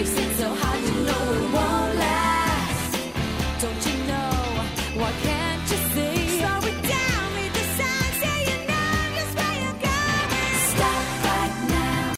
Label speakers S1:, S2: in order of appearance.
S1: racing so hard, you know it won't last. Don't you know what?